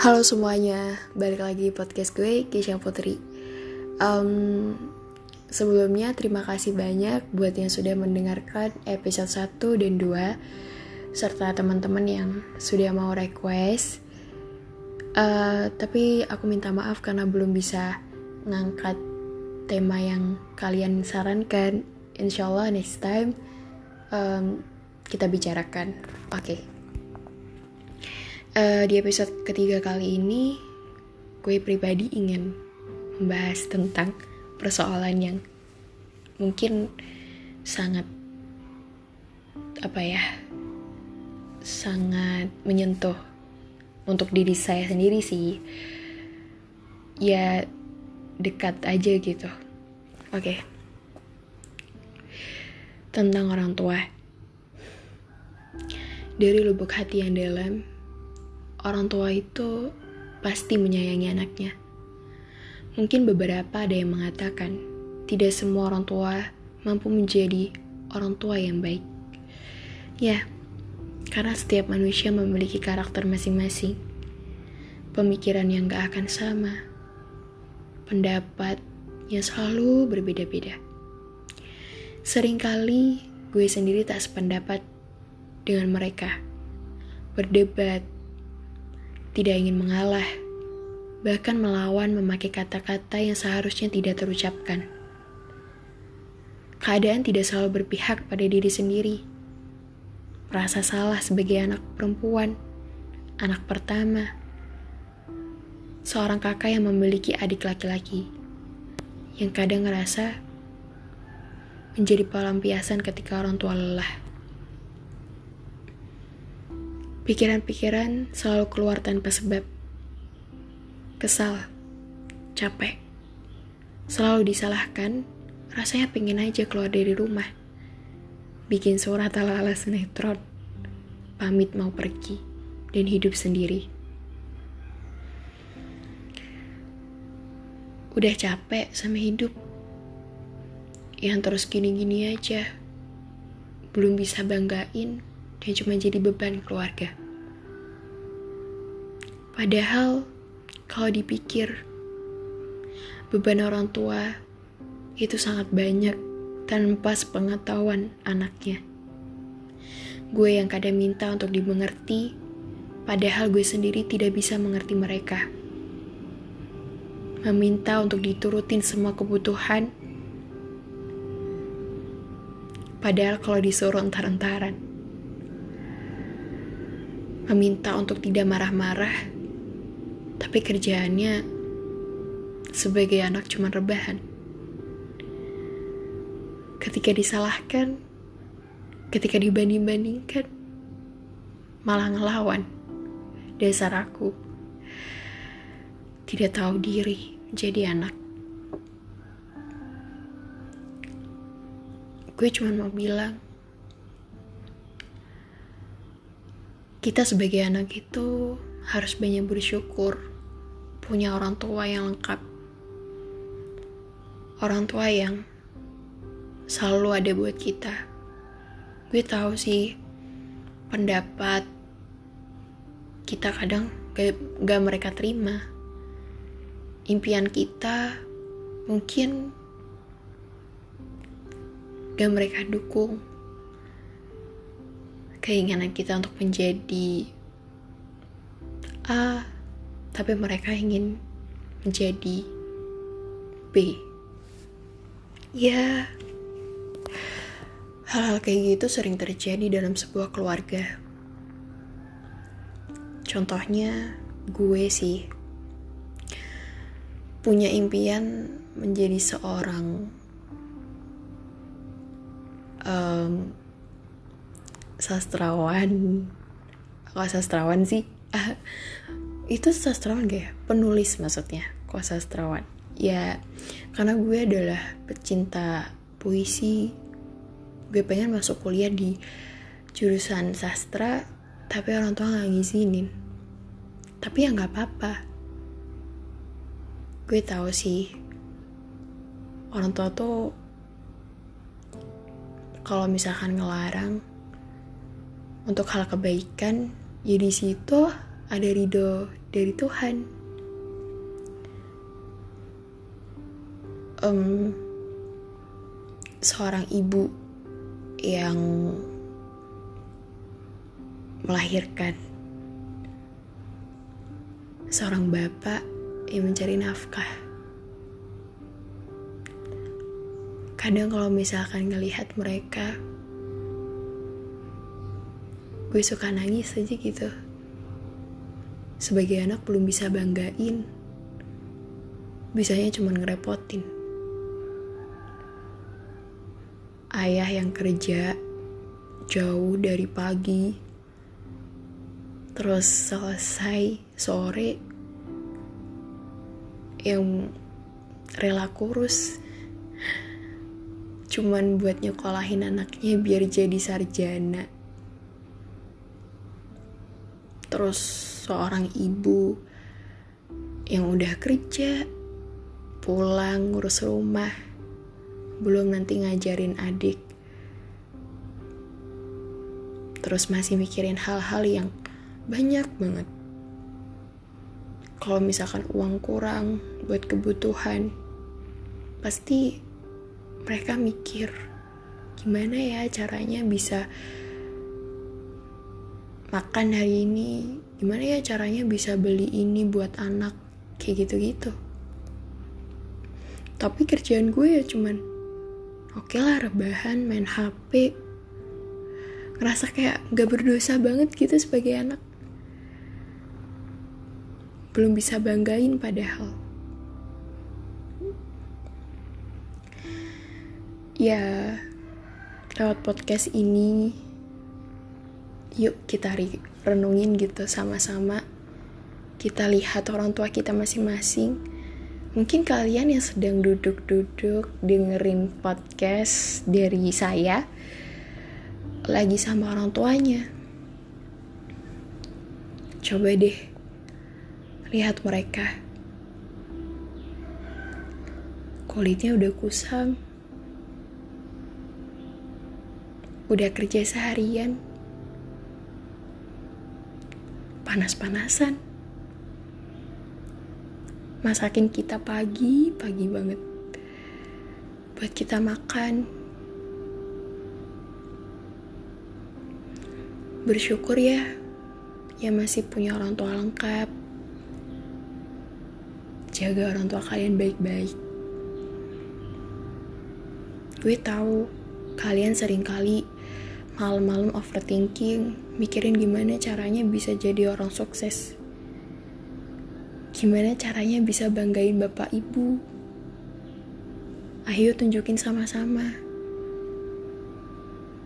Halo semuanya, balik lagi di podcast gue, Keisha Putri. Um, sebelumnya terima kasih banyak buat yang sudah mendengarkan episode 1 dan 2 serta teman-teman yang sudah mau request. Uh, tapi aku minta maaf karena belum bisa ngangkat tema yang kalian sarankan. Insya Allah next time um, kita bicarakan. Oke. Okay. Uh, di episode ketiga kali ini, gue pribadi ingin membahas tentang persoalan yang mungkin sangat apa ya, sangat menyentuh untuk diri saya sendiri sih. Ya dekat aja gitu. Oke. Okay. Tentang orang tua. Dari lubuk hati yang dalam, orang tua itu pasti menyayangi anaknya. Mungkin beberapa ada yang mengatakan, tidak semua orang tua mampu menjadi orang tua yang baik. Ya, karena setiap manusia memiliki karakter masing-masing. Pemikiran yang gak akan sama. Pendapat yang selalu berbeda-beda. Seringkali gue sendiri tak sependapat dengan mereka. Berdebat, tidak ingin mengalah, bahkan melawan memakai kata-kata yang seharusnya tidak terucapkan. Keadaan tidak selalu berpihak pada diri sendiri. Merasa salah sebagai anak perempuan, anak pertama, seorang kakak yang memiliki adik laki-laki, yang kadang ngerasa menjadi pelampiasan ketika orang tua lelah. Pikiran-pikiran selalu keluar tanpa sebab. Kesal, capek, selalu disalahkan, rasanya pengen aja keluar dari rumah. Bikin surat ala-ala sinetron, pamit mau pergi, dan hidup sendiri. Udah capek sama hidup, yang terus gini-gini aja, belum bisa banggain, dan cuma jadi beban keluarga. Padahal kalau dipikir beban orang tua itu sangat banyak tanpa sepengetahuan anaknya. Gue yang kadang minta untuk dimengerti, padahal gue sendiri tidak bisa mengerti mereka. Meminta untuk diturutin semua kebutuhan, padahal kalau disuruh entar-entaran. Meminta untuk tidak marah-marah, tapi kerjaannya sebagai anak cuma rebahan. Ketika disalahkan, ketika dibanding-bandingkan, malah ngelawan. Dasar aku tidak tahu diri jadi anak. Gue cuma mau bilang, kita sebagai anak itu harus banyak bersyukur punya orang tua yang lengkap. Orang tua yang selalu ada buat kita. Gue tahu sih pendapat kita kadang gak, gak mereka terima. Impian kita mungkin gak mereka dukung. Keinginan kita untuk menjadi A tapi mereka ingin menjadi B. Ya, hal-hal kayak gitu sering terjadi dalam sebuah keluarga. Contohnya, gue sih punya impian menjadi seorang um, sastrawan. Kok sastrawan sih? Itu sastrawan gak ya? Penulis maksudnya, kok sastrawan? Ya, karena gue adalah pecinta puisi. Gue pengen masuk kuliah di jurusan sastra, tapi orang tua gak ngizinin. Tapi ya gak apa-apa. Gue tahu sih, orang tua tuh kalau misalkan ngelarang untuk hal kebaikan, ya situ ada ridho dari Tuhan. Um, seorang ibu yang melahirkan. Seorang bapak yang mencari nafkah. Kadang kalau misalkan ngelihat mereka gue suka nangis aja gitu sebagai anak belum bisa banggain. Bisanya cuma ngerepotin. Ayah yang kerja jauh dari pagi terus selesai sore yang rela kurus. Cuman buat nyekolahin anaknya biar jadi sarjana. Terus seorang ibu yang udah kerja, pulang ngurus rumah, belum nanti ngajarin adik. Terus masih mikirin hal-hal yang banyak banget. Kalau misalkan uang kurang buat kebutuhan, pasti mereka mikir gimana ya caranya bisa makan hari ini gimana ya caranya bisa beli ini buat anak? Kayak gitu-gitu. Tapi kerjaan gue ya cuman oke okay lah rebahan main HP ngerasa kayak gak berdosa banget gitu sebagai anak. Belum bisa banggain padahal. Ya lewat podcast ini yuk kita renungin gitu sama-sama. Kita lihat orang tua kita masing-masing. Mungkin kalian yang sedang duduk-duduk dengerin podcast dari saya lagi sama orang tuanya. Coba deh lihat mereka. Kulitnya udah kusam. Udah kerja seharian, panas-panasan, masakin kita pagi, pagi banget, buat kita makan. Bersyukur ya, ya masih punya orang tua lengkap. Jaga orang tua kalian baik-baik. Gue tahu kalian sering kali malam-malam overthinking, mikirin gimana caranya bisa jadi orang sukses. Gimana caranya bisa banggain bapak ibu. Ayo tunjukin sama-sama.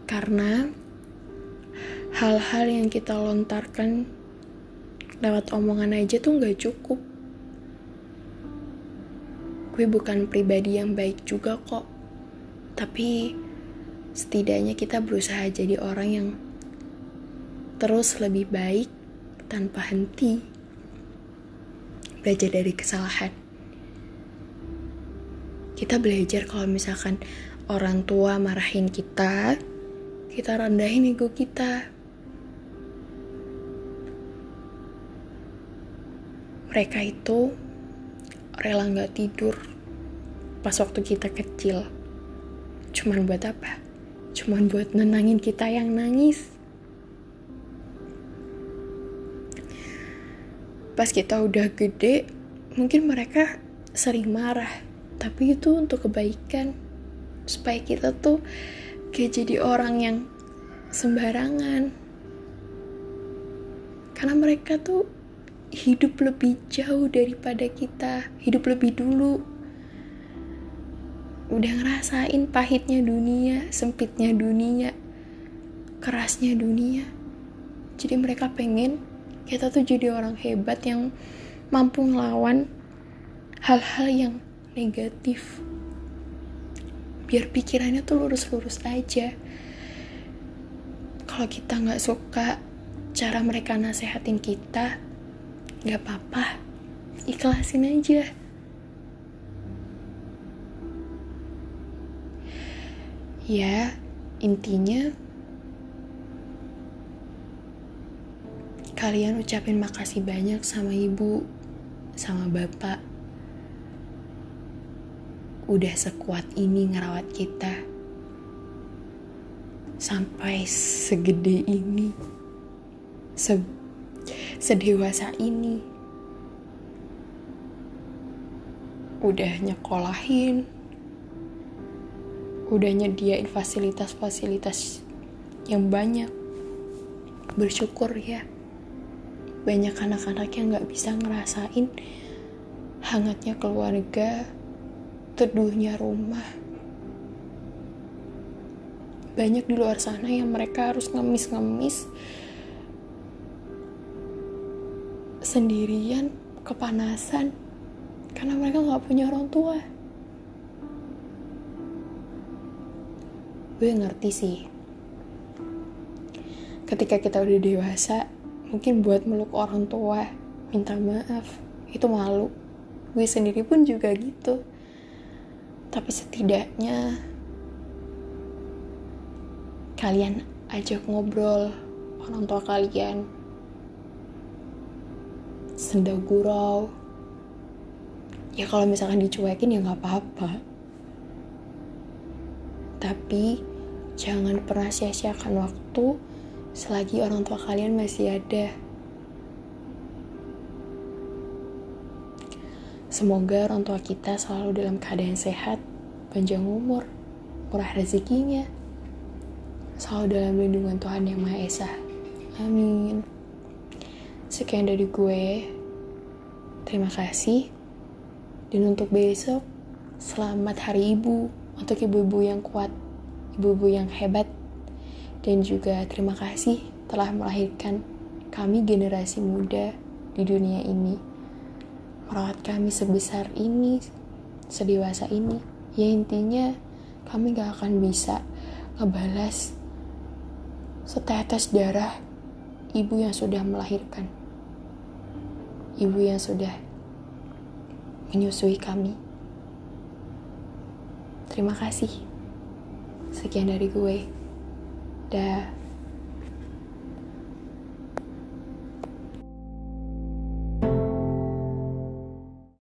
Karena hal-hal yang kita lontarkan lewat omongan aja tuh gak cukup. Gue bukan pribadi yang baik juga kok. Tapi setidaknya kita berusaha jadi orang yang terus lebih baik tanpa henti belajar dari kesalahan. Kita belajar kalau misalkan orang tua marahin kita kita rendahin ego kita. Mereka itu rela nggak tidur pas waktu kita kecil. Cuman buat apa cuman buat nenangin kita yang nangis. Pas kita udah gede, mungkin mereka sering marah, tapi itu untuk kebaikan. Supaya kita tuh gak jadi orang yang sembarangan. Karena mereka tuh hidup lebih jauh daripada kita, hidup lebih dulu udah ngerasain pahitnya dunia, sempitnya dunia, kerasnya dunia. Jadi mereka pengen kita tuh jadi orang hebat yang mampu ngelawan hal-hal yang negatif. Biar pikirannya tuh lurus-lurus aja. Kalau kita nggak suka cara mereka nasehatin kita, nggak apa-apa, ikhlasin aja Ya, intinya kalian ucapin makasih banyak sama ibu, sama bapak. Udah sekuat ini ngerawat kita. Sampai segede ini. Se sedewasa ini. Udah nyekolahin. Udah nyediain fasilitas-fasilitas yang banyak. Bersyukur ya banyak anak-anak yang gak bisa ngerasain hangatnya keluarga, teduhnya rumah. Banyak di luar sana yang mereka harus ngemis-ngemis sendirian, kepanasan, karena mereka gak punya orang tua. Gue ngerti sih, ketika kita udah dewasa, mungkin buat meluk orang tua minta maaf itu malu. Gue sendiri pun juga gitu. Tapi setidaknya kalian ajak ngobrol orang tua kalian senda gurau ya kalau misalkan dicuekin ya nggak apa-apa tapi jangan pernah sia-siakan waktu selagi orang tua kalian masih ada. Semoga orang tua kita selalu dalam keadaan sehat, panjang umur, murah rezekinya, selalu dalam lindungan Tuhan Yang Maha Esa. Amin. Sekian dari gue. Terima kasih. Dan untuk besok, selamat Hari Ibu untuk ibu-ibu yang kuat, ibu-ibu yang hebat, dan juga terima kasih telah melahirkan kami generasi muda di dunia ini. Merawat kami sebesar ini, sedewasa ini. Ya intinya kami gak akan bisa ngebalas setetes darah ibu yang sudah melahirkan. Ibu yang sudah menyusui kami. Terima kasih. Sekian dari gue. 对。